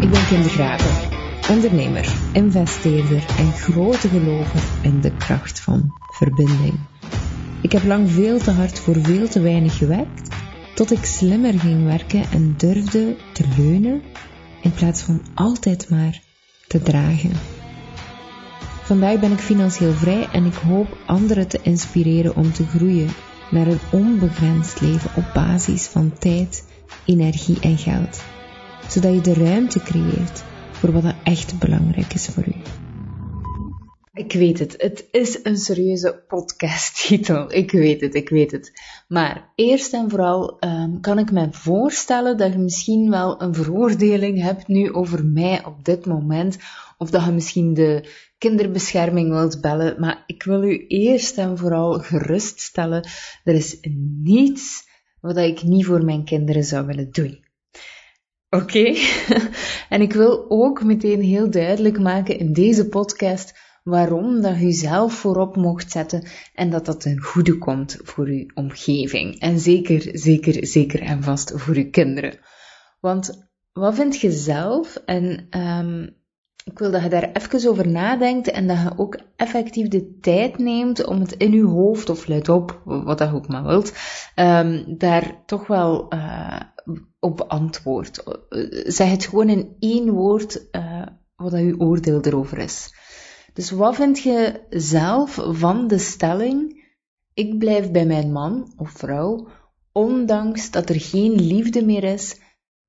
Ik ben Kim de Graven, ondernemer, investeerder en grote gelover in de kracht van verbinding. Ik heb lang veel te hard voor veel te weinig gewerkt, tot ik slimmer ging werken en durfde te leunen in plaats van altijd maar te dragen. Vandaag ben ik financieel vrij en ik hoop anderen te inspireren om te groeien naar een onbegrensd leven op basis van tijd, energie en geld, zodat je de ruimte creëert voor wat er echt belangrijk is voor u. Ik weet het, het is een serieuze podcasttitel. Ik weet het, ik weet het. Maar eerst en vooral um, kan ik me voorstellen dat je misschien wel een veroordeling hebt nu over mij op dit moment. Of dat je misschien de kinderbescherming wilt bellen. Maar ik wil u eerst en vooral geruststellen. Er is niets wat ik niet voor mijn kinderen zou willen doen. Oké? en ik wil ook meteen heel duidelijk maken in deze podcast waarom dat je zelf voorop mocht zetten en dat dat ten goede komt voor uw omgeving. En zeker, zeker, zeker en vast voor uw kinderen. Want wat vind je zelf? En um, ik wil dat je daar even over nadenkt en dat je ook effectief de tijd neemt om het in je hoofd, of let op, wat je ook maar wilt, um, daar toch wel uh, op antwoord. Zeg het gewoon in één woord uh, wat dat je oordeel erover is. Dus wat vind je zelf van de stelling, ik blijf bij mijn man of vrouw, ondanks dat er geen liefde meer is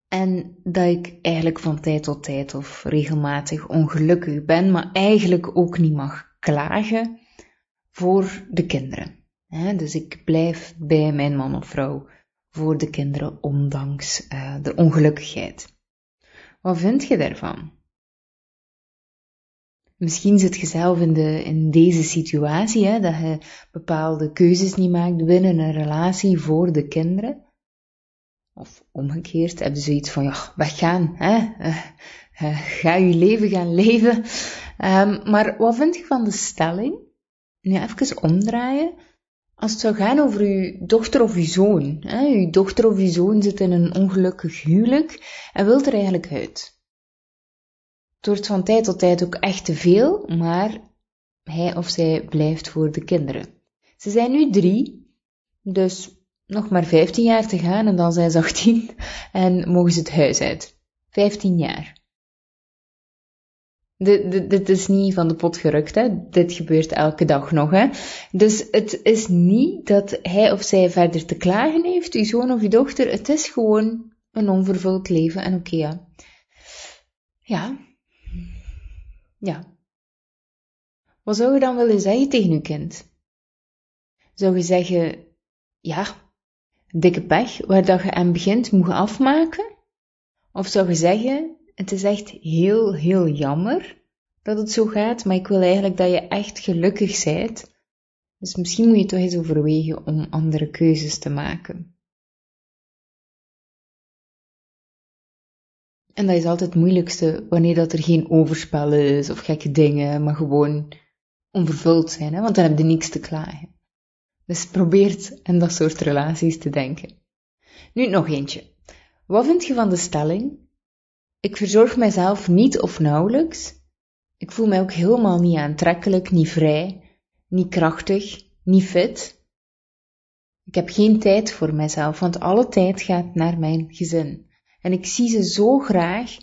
en dat ik eigenlijk van tijd tot tijd of regelmatig ongelukkig ben, maar eigenlijk ook niet mag klagen voor de kinderen. Dus ik blijf bij mijn man of vrouw voor de kinderen, ondanks uh, de ongelukkigheid. Wat vind je daarvan? Misschien zit je zelf in, de, in deze situatie, hè, dat je bepaalde keuzes niet maakt binnen een relatie voor de kinderen. Of omgekeerd, hebben ze zoiets van, ja, weggaan, hè? Uh, uh, ga je leven gaan leven. Um, maar wat vind je van de stelling? Nu even omdraaien. Als het zou gaan over uw dochter of uw zoon. Hè? Uw dochter of uw zoon zit in een ongelukkig huwelijk en wilt er eigenlijk uit. Het wordt van tijd tot tijd ook echt te veel, maar hij of zij blijft voor de kinderen. Ze zijn nu drie, dus nog maar 15 jaar te gaan en dan zijn ze 18 en mogen ze het huis uit. 15 jaar. Dit, dit, is niet van de pot gerukt, hè. Dit gebeurt elke dag nog, hè. Dus het is niet dat hij of zij verder te klagen heeft, uw zoon of uw dochter. Het is gewoon een onvervuld leven en oké, ja. Ja. Ja. Wat zou je dan willen zeggen tegen uw kind? Zou je zeggen, ja, dikke pech, waar dat je aan begint moet afmaken? Of zou je zeggen, het is echt heel, heel jammer dat het zo gaat, maar ik wil eigenlijk dat je echt gelukkig bent. Dus misschien moet je toch eens overwegen om andere keuzes te maken. En dat is altijd het moeilijkste wanneer dat er geen overspel is of gekke dingen, maar gewoon onvervuld zijn, hè? want dan heb je niks te klagen. Dus probeert in dat soort relaties te denken. Nu nog eentje. Wat vind je van de stelling? Ik verzorg mijzelf niet of nauwelijks. Ik voel mij ook helemaal niet aantrekkelijk, niet vrij, niet krachtig, niet fit. Ik heb geen tijd voor mijzelf, want alle tijd gaat naar mijn gezin. En ik zie ze zo graag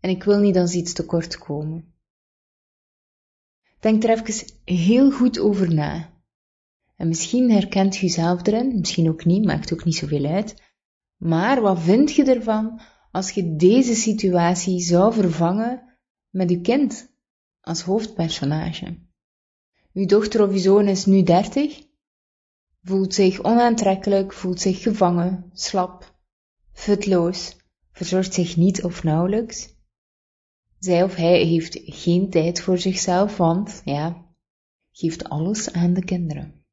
en ik wil niet als iets tekort komen. Denk er even heel goed over na. En misschien herkent je jezelf erin, misschien ook niet, maakt ook niet zoveel uit. Maar wat vind je ervan als je deze situatie zou vervangen met je kind als hoofdpersonage? Uw dochter of uw zoon is nu dertig, voelt zich onaantrekkelijk, voelt zich gevangen, slap, futloos, verzorgt zich niet of nauwelijks. Zij of hij heeft geen tijd voor zichzelf, want, ja, geeft alles aan de kinderen.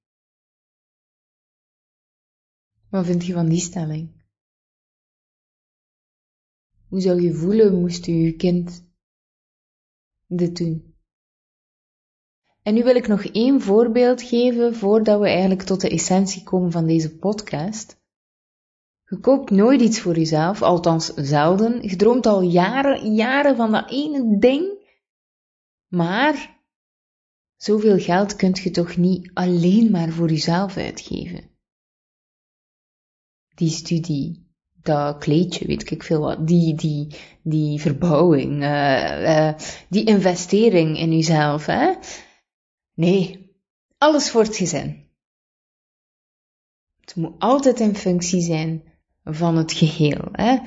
Wat vind je van die stelling? Hoe zou je voelen moest je je kind dit doen? En nu wil ik nog één voorbeeld geven voordat we eigenlijk tot de essentie komen van deze podcast. Je koopt nooit iets voor jezelf, althans zelden. Je droomt al jaren, jaren van dat ene ding. Maar zoveel geld kunt je toch niet alleen maar voor jezelf uitgeven. Die studie, dat kleedje, weet ik veel wat, die, die, die verbouwing, uh, uh, die investering in jezelf, hè? Nee, alles voor het gezin. Het moet altijd in functie zijn van het geheel. Hè?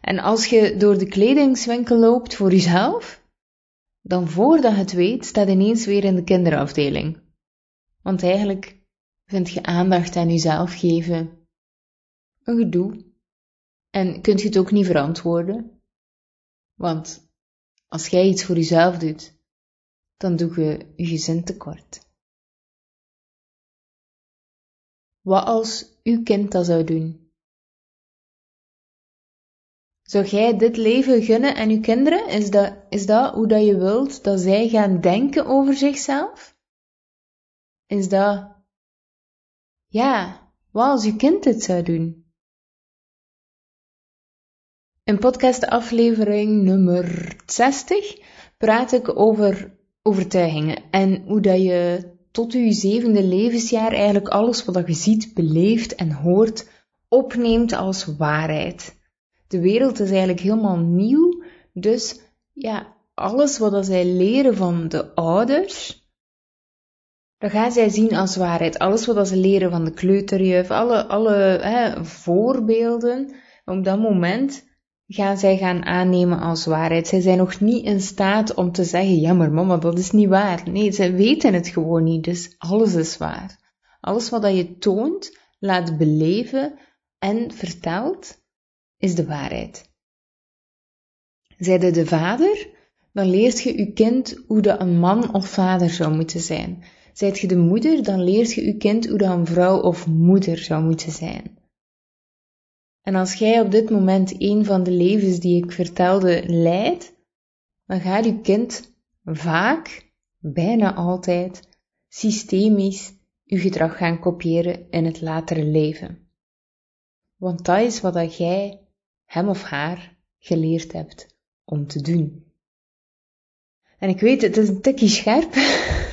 En als je door de kledingswinkel loopt voor jezelf, dan voordat het weet, staat ineens weer in de kinderafdeling. Want eigenlijk vind je aandacht aan jezelf geven een gedoe. En kunt je het ook niet verantwoorden. Want als jij iets voor jezelf doet, dan doe je je gezin tekort. Wat als uw kind dat zou doen? Zou jij dit leven gunnen aan uw kinderen? Is dat, is dat hoe dat je wilt dat zij gaan denken over zichzelf? Is dat, ja, wat als uw kind dit zou doen? In podcast aflevering nummer 60 praat ik over overtuigingen en hoe dat je tot je zevende levensjaar eigenlijk alles wat je ziet, beleeft en hoort opneemt als waarheid. De wereld is eigenlijk helemaal nieuw, dus ja, alles wat zij leren van de ouders, dat gaan zij zien als waarheid. Alles wat ze leren van de kleuterjuf, alle, alle hè, voorbeelden, op dat moment gaan zij gaan aannemen als waarheid. Zij zijn nog niet in staat om te zeggen, ja maar mama, dat is niet waar. Nee, zij weten het gewoon niet, dus alles is waar. Alles wat je toont, laat beleven en vertelt, is de waarheid. Zijde de vader, dan leert je je kind hoe dat een man of vader zou moeten zijn. Zijt de moeder, dan leert je je kind hoe dat een vrouw of moeder zou moeten zijn. En als jij op dit moment een van de levens die ik vertelde leidt, dan gaat je kind vaak, bijna altijd, systemisch je gedrag gaan kopiëren in het latere leven. Want dat is wat jij hem of haar geleerd hebt om te doen. En ik weet, het is een tikje scherp,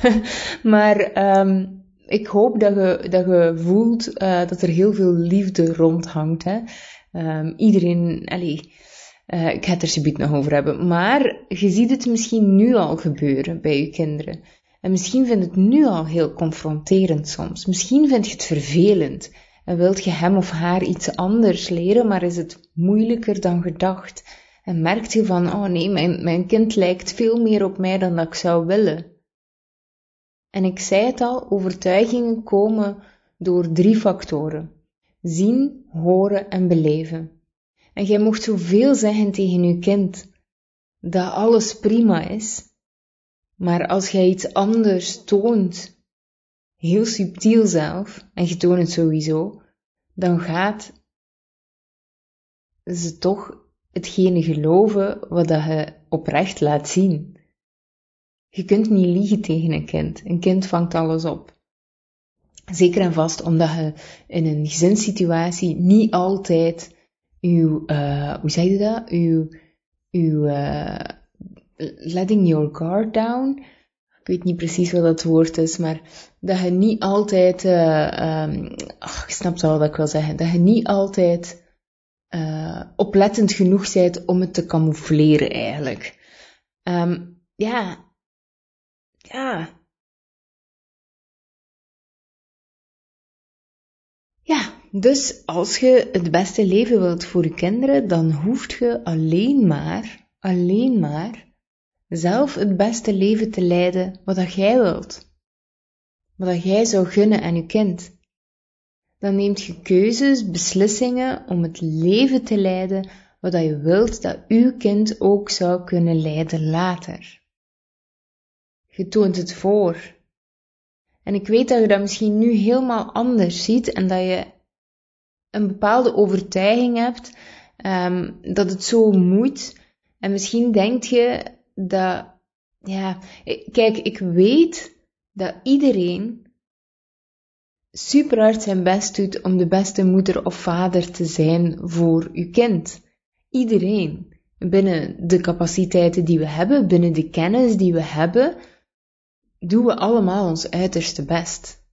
maar um, ik hoop dat je, dat voelt uh, dat er heel veel liefde rondhangt. Hè? Um, iedereen, uh, ik ga het er subiet nog over hebben. Maar je ziet het misschien nu al gebeuren bij je kinderen. En misschien vind je het nu al heel confronterend soms. Misschien vind je het vervelend. En wilt je hem of haar iets anders leren, maar is het moeilijker dan gedacht. En merkt je van, oh nee, mijn, mijn kind lijkt veel meer op mij dan dat ik zou willen. En ik zei het al, overtuigingen komen door drie factoren. Zien, horen en beleven. En jij mocht zoveel zeggen tegen je kind dat alles prima is. Maar als jij iets anders toont, heel subtiel zelf, en je toont het sowieso, dan gaat ze toch hetgene geloven wat dat je oprecht laat zien. Je kunt niet liegen tegen een kind. Een kind vangt alles op. Zeker en vast omdat je in een gezinssituatie niet altijd uw, uh, hoe zeg je dat? Uw, uw, uh, letting your guard down. Ik weet niet precies wat dat woord is, maar dat je niet altijd, uh, um, ik snap wel wat ik wil zeggen, dat je niet altijd uh, oplettend genoeg bent om het te camoufleren eigenlijk. Um, ja, ja. Ja, dus als je het beste leven wilt voor je kinderen, dan hoeft je alleen maar, alleen maar, zelf het beste leven te leiden wat dat jij wilt. Wat dat jij zou gunnen aan je kind. Dan neemt je keuzes, beslissingen om het leven te leiden wat dat je wilt dat uw kind ook zou kunnen leiden later. Je toont het voor. En ik weet dat je dat misschien nu helemaal anders ziet en dat je een bepaalde overtuiging hebt um, dat het zo moet. En misschien denk je dat, ja, kijk, ik weet dat iedereen super hard zijn best doet om de beste moeder of vader te zijn voor uw kind. Iedereen. Binnen de capaciteiten die we hebben, binnen de kennis die we hebben, doen we allemaal ons uiterste best.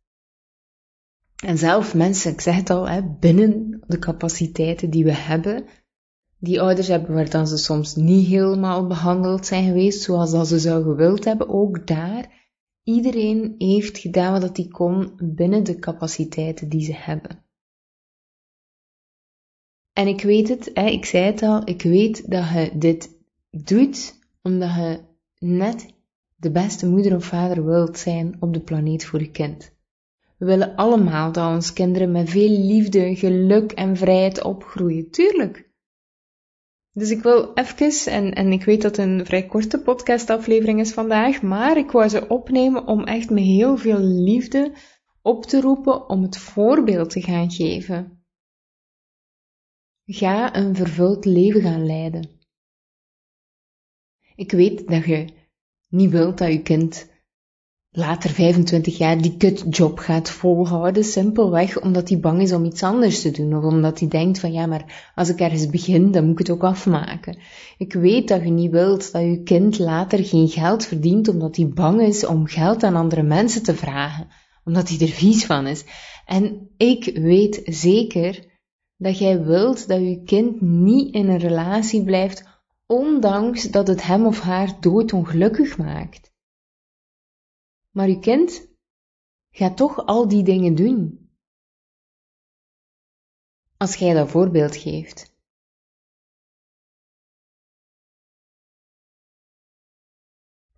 En zelf mensen, ik zeg het al, hè, binnen de capaciteiten die we hebben, die ouders hebben waar dan ze soms niet helemaal behandeld zijn geweest zoals dat ze zou gewild hebben, ook daar, iedereen heeft gedaan wat hij kon binnen de capaciteiten die ze hebben. En ik weet het, hè, ik zei het al, ik weet dat je dit doet omdat je net de beste moeder of vader wilt zijn op de planeet voor je kind. We willen allemaal dat onze kinderen met veel liefde, geluk en vrijheid opgroeien. Tuurlijk. Dus ik wil even, en, en ik weet dat het een vrij korte podcastaflevering is vandaag, maar ik wou ze opnemen om echt met heel veel liefde op te roepen om het voorbeeld te gaan geven. Ga een vervuld leven gaan leiden. Ik weet dat je niet wilt dat je kind later 25 jaar die kutjob gaat volhouden, simpelweg omdat hij bang is om iets anders te doen, of omdat hij denkt van ja, maar als ik ergens begin, dan moet ik het ook afmaken. Ik weet dat je niet wilt dat je kind later geen geld verdient omdat hij bang is om geld aan andere mensen te vragen, omdat hij er vies van is. En ik weet zeker dat jij wilt dat je kind niet in een relatie blijft, ondanks dat het hem of haar doodongelukkig maakt. Maar uw kind gaat toch al die dingen doen. Als jij dat voorbeeld geeft.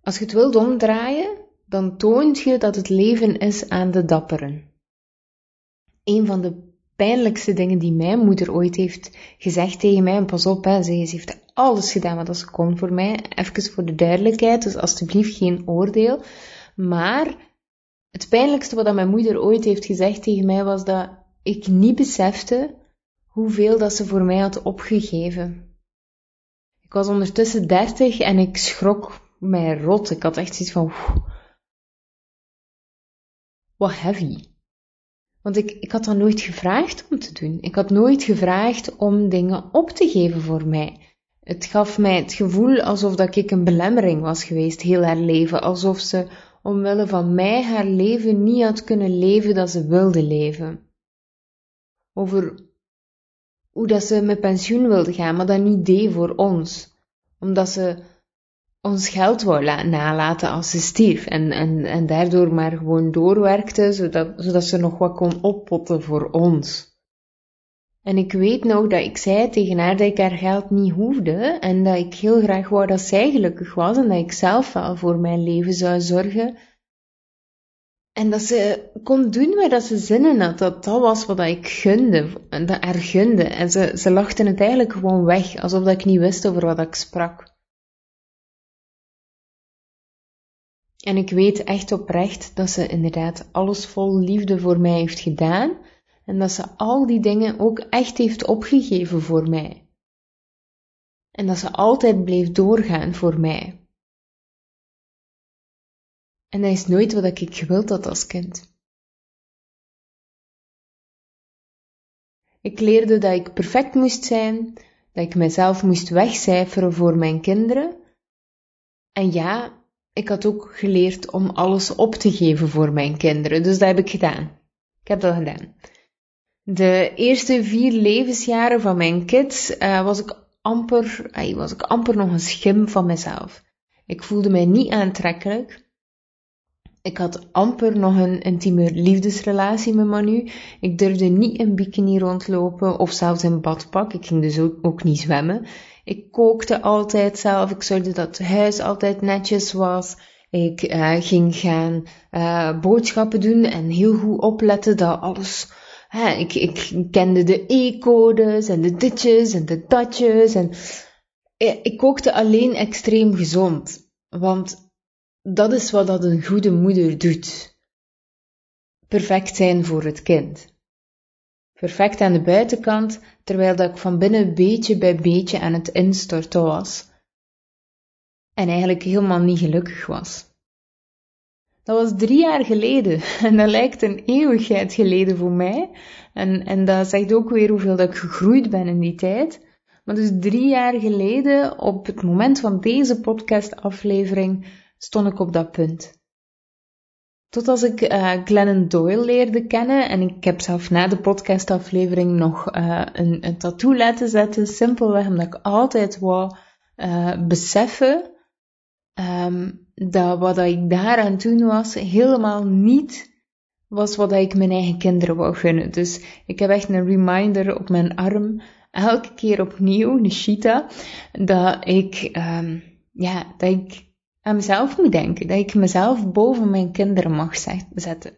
Als je het wilt omdraaien, dan toont je dat het leven is aan de dapperen. Een van de pijnlijkste dingen die mijn moeder ooit heeft gezegd tegen mij, en pas op, hè, ze heeft alles gedaan wat ze kon voor mij, even voor de duidelijkheid, dus alstublieft geen oordeel, maar het pijnlijkste wat mijn moeder ooit heeft gezegd tegen mij was dat ik niet besefte hoeveel dat ze voor mij had opgegeven. Ik was ondertussen dertig en ik schrok mij rot. Ik had echt zoiets van, wat heavy. Want ik, ik had dat nooit gevraagd om te doen. Ik had nooit gevraagd om dingen op te geven voor mij. Het gaf mij het gevoel alsof dat ik een belemmering was geweest, heel haar leven. Alsof ze omwille van mij haar leven niet had kunnen leven dat ze wilde leven. Over hoe dat ze met pensioen wilde gaan, maar dat niet deed voor ons. Omdat ze ons geld wou nalaten als ze stierf en, en, en daardoor maar gewoon doorwerkte, zodat, zodat ze nog wat kon oppotten voor ons. En ik weet nog dat ik zei tegen haar dat ik haar geld niet hoefde en dat ik heel graag wou dat zij gelukkig was en dat ik zelf wel voor mijn leven zou zorgen. En dat ze kon doen waar dat ze zin in had. Dat dat was wat ik gunde. Dat haar gunde. En ze, ze lachten het eigenlijk gewoon weg. Alsof dat ik niet wist over wat ik sprak. En ik weet echt oprecht dat ze inderdaad alles vol liefde voor mij heeft gedaan. En dat ze al die dingen ook echt heeft opgegeven voor mij. En dat ze altijd bleef doorgaan voor mij. En dat is nooit wat ik gewild had als kind. Ik leerde dat ik perfect moest zijn, dat ik mezelf moest wegcijferen voor mijn kinderen. En ja, ik had ook geleerd om alles op te geven voor mijn kinderen, dus dat heb ik gedaan. Ik heb dat gedaan. De eerste vier levensjaren van mijn kids uh, was, ik amper, was ik amper nog een schim van mezelf. Ik voelde mij niet aantrekkelijk. Ik had amper nog een intieme liefdesrelatie met Manu. Ik durfde niet in bikini rondlopen of zelfs in badpak. Ik ging dus ook, niet zwemmen. Ik kookte altijd zelf. Ik zorgde dat het huis altijd netjes was. Ik uh, ging gaan uh, boodschappen doen en heel goed opletten dat alles Ik, kende de E-codes en de ditjes en de datjes. En ik kookte alleen extreem gezond. Want dat is wat dat een goede moeder doet. Perfect zijn voor het kind. Perfect aan de buitenkant, terwijl dat ik van binnen beetje bij beetje aan het instorten was. En eigenlijk helemaal niet gelukkig was. Dat was drie jaar geleden. En dat lijkt een eeuwigheid geleden voor mij. En, en dat zegt ook weer hoeveel dat ik gegroeid ben in die tijd. Maar dus drie jaar geleden, op het moment van deze podcastaflevering, stond ik op dat punt. Tot als ik uh, Glennon Doyle leerde kennen en ik heb zelf na de podcastaflevering nog uh, een, een tattoo laten zetten, simpelweg omdat ik altijd wou uh, beseffen um, dat wat ik daar aan toen was helemaal niet was wat ik mijn eigen kinderen wou gunnen. Dus ik heb echt een reminder op mijn arm, elke keer opnieuw, een shita, dat ik, um, ja, dat ik aan mezelf moet denken. Dat ik mezelf boven mijn kinderen mag zetten.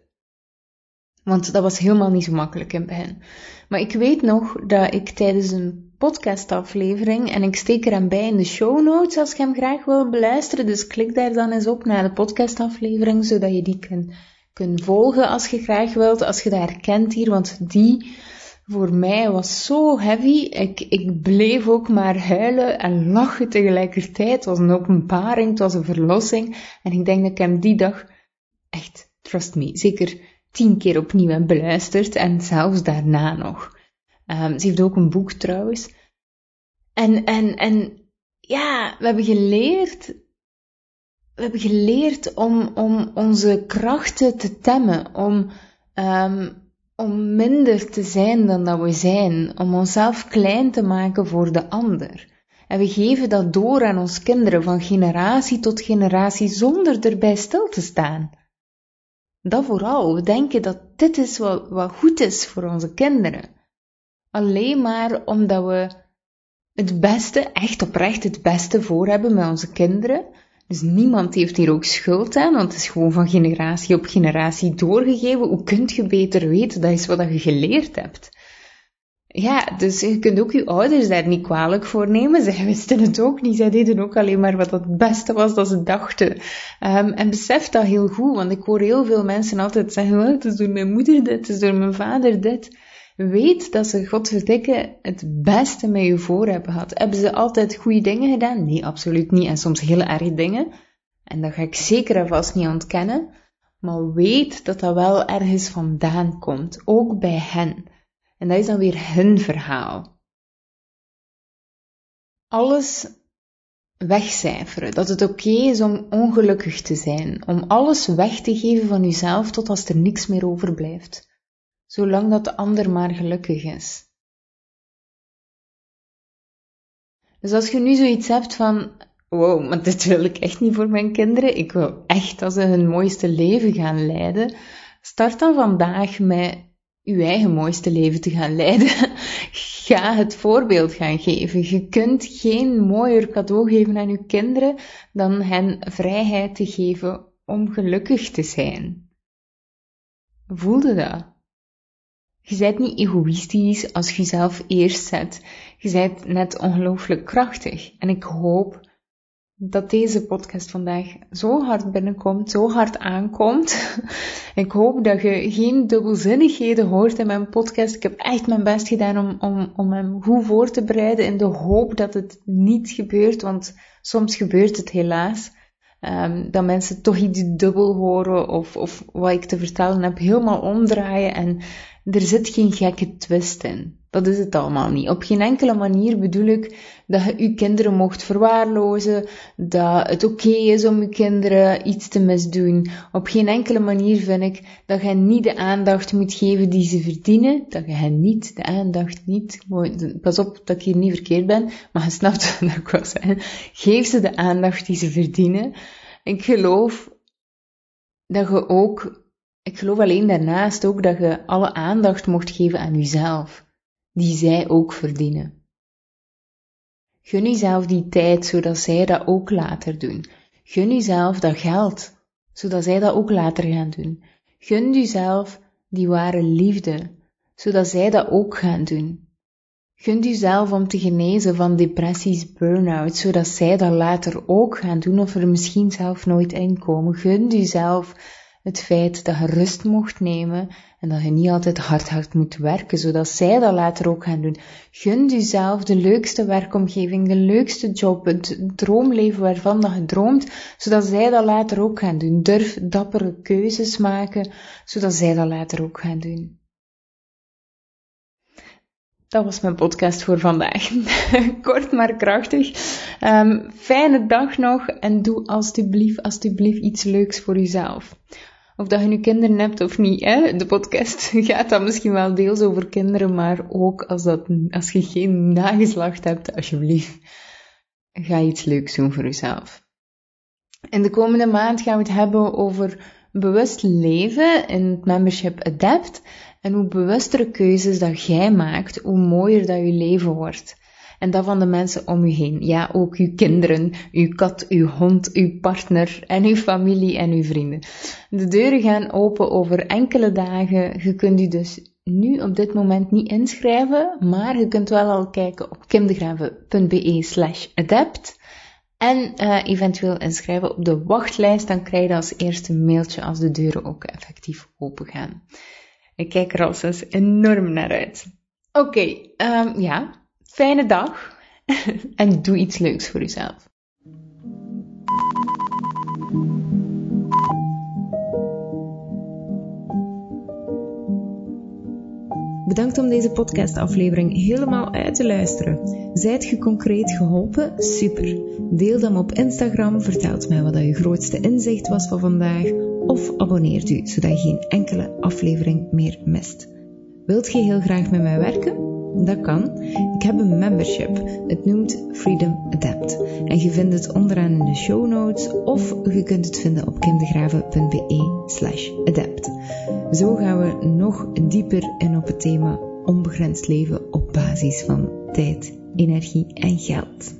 Want dat was helemaal niet zo makkelijk in het begin. Maar ik weet nog dat ik tijdens een podcastaflevering, en ik steek er hem bij in de show notes als je hem graag wil beluisteren, dus klik daar dan eens op naar de podcastaflevering, zodat je die kunt, kunt volgen als je graag wilt, als je dat herkent hier, want die voor mij was zo heavy. Ik, ik bleef ook maar huilen en lachen tegelijkertijd. Het was een openbaring, het was een verlossing. En ik denk dat ik hem die dag echt, trust me, zeker tien keer opnieuw heb beluisterd. En zelfs daarna nog. Um, ze heeft ook een boek trouwens. En, en, en ja, we hebben geleerd we hebben geleerd om, om onze krachten te temmen, om um, om minder te zijn dan dat we zijn, om onszelf klein te maken voor de ander. En we geven dat door aan ons kinderen van generatie tot generatie zonder erbij stil te staan. Dat vooral, we denken dat dit is wat, wat goed is voor onze kinderen. Alleen maar omdat we het beste, echt oprecht het beste voor hebben met onze kinderen, dus niemand heeft hier ook schuld aan, want het is gewoon van generatie op generatie doorgegeven. Hoe kunt je beter weten? Dat is wat je geleerd hebt. Ja, dus je kunt ook je ouders daar niet kwalijk voor nemen. Zij wisten het ook niet. Zij deden ook alleen maar wat het beste was dat ze dachten. Um, en besef dat heel goed, want ik hoor heel veel mensen altijd zeggen, het is door mijn moeder dit, het is door mijn vader dit. Weet dat ze, godverdikke, het beste met je voor hebben gehad. Hebben ze altijd goede dingen gedaan? Nee, absoluut niet. En soms hele erge dingen. En dat ga ik zeker en vast niet ontkennen. Maar weet dat dat wel ergens vandaan komt. Ook bij hen. En dat is dan weer hun verhaal. Alles wegcijferen. Dat het oké is om ongelukkig te zijn. Om alles weg te geven van jezelf tot als er niks meer overblijft zolang dat de ander maar gelukkig is. Dus als je nu zoiets hebt van, wow, maar dit wil ik echt niet voor mijn kinderen, ik wil echt dat ze hun mooiste leven gaan leiden, start dan vandaag met je eigen mooiste leven te gaan leiden. Ga het voorbeeld gaan geven. Je kunt geen mooier cadeau geven aan je kinderen dan hen vrijheid te geven om gelukkig te zijn. Voelde dat? Je bent niet egoïstisch als je jezelf eerst zet. Je bent net ongelooflijk krachtig. En ik hoop dat deze podcast vandaag zo hard binnenkomt, zo hard aankomt. ik hoop dat je geen dubbelzinnigheden hoort in mijn podcast. Ik heb echt mijn best gedaan om, om, om hem goed voor te bereiden in de hoop dat het niet gebeurt, want soms gebeurt het helaas. Um, dat mensen toch iets dubbel horen of, of wat ik te vertellen heb helemaal omdraaien en er zit geen gekke twist in. Dat is het allemaal niet. Op geen enkele manier bedoel ik dat je je kinderen mocht verwaarlozen, dat het oké is om je kinderen iets te misdoen. Op geen enkele manier vind ik dat je niet de aandacht moet geven die ze verdienen, dat je hen niet de aandacht niet, pas op dat ik hier niet verkeerd ben, maar je snapt wat ik wil zeggen. Geef ze de aandacht die ze verdienen. Ik geloof dat je ook ik geloof alleen daarnaast ook dat je alle aandacht mocht geven aan jezelf, die zij ook verdienen. Gun jezelf die tijd, zodat zij dat ook later doen. Gun jezelf dat geld, zodat zij dat ook later gaan doen. Gun jezelf die ware liefde, zodat zij dat ook gaan doen. Gun jezelf om te genezen van depressies, burn-out, zodat zij dat later ook gaan doen of er misschien zelf nooit in komen. Gun jezelf het feit dat je rust mocht nemen en dat je niet altijd hard hard moet werken, zodat zij dat later ook gaan doen. Gun jezelf de leukste werkomgeving, de leukste job, het droomleven waarvan dat je droomt, zodat zij dat later ook gaan doen. Durf dappere keuzes maken, zodat zij dat later ook gaan doen. Dat was mijn podcast voor vandaag. Kort maar krachtig. Um, fijne dag nog en doe alstublieft, alstublieft iets leuks voor jezelf. Of dat je nu kinderen hebt of niet, hè? de podcast gaat dan misschien wel deels over kinderen, maar ook als, dat, als je geen nageslacht hebt, alsjeblieft, ga iets leuks doen voor jezelf. In de komende maand gaan we het hebben over bewust leven in het membership Adapt. En hoe bewustere keuzes dat jij maakt, hoe mooier dat je leven wordt. En dat van de mensen om je heen. Ja, ook uw kinderen, uw kat, uw hond, uw partner en uw familie en uw vrienden. De deuren gaan open over enkele dagen. Je kunt u dus nu op dit moment niet inschrijven, maar je kunt wel al kijken op kimdegraven.be slash adapt. En uh, eventueel inschrijven op de wachtlijst, dan krijg je als eerste mailtje als de deuren ook effectief open gaan. Ik kijk er al sinds enorm naar uit. Oké, okay, um, ja, fijne dag en doe iets leuks voor jezelf. Bedankt om deze podcastaflevering helemaal uit te luisteren. Zijt je concreet geholpen? Super. Deel dan op Instagram, vertelt mij wat je grootste inzicht was van vandaag of abonneert u zodat je geen enkele aflevering meer mist. Wilt je heel graag met mij werken? Dat kan. Ik heb een membership. Het noemt Freedom Adapt. En je vindt het onderaan in de show notes of je kunt het vinden op kimdegraven.be slash adapt. Zo gaan we nog dieper in op het thema onbegrensd leven op basis van tijd, energie en geld.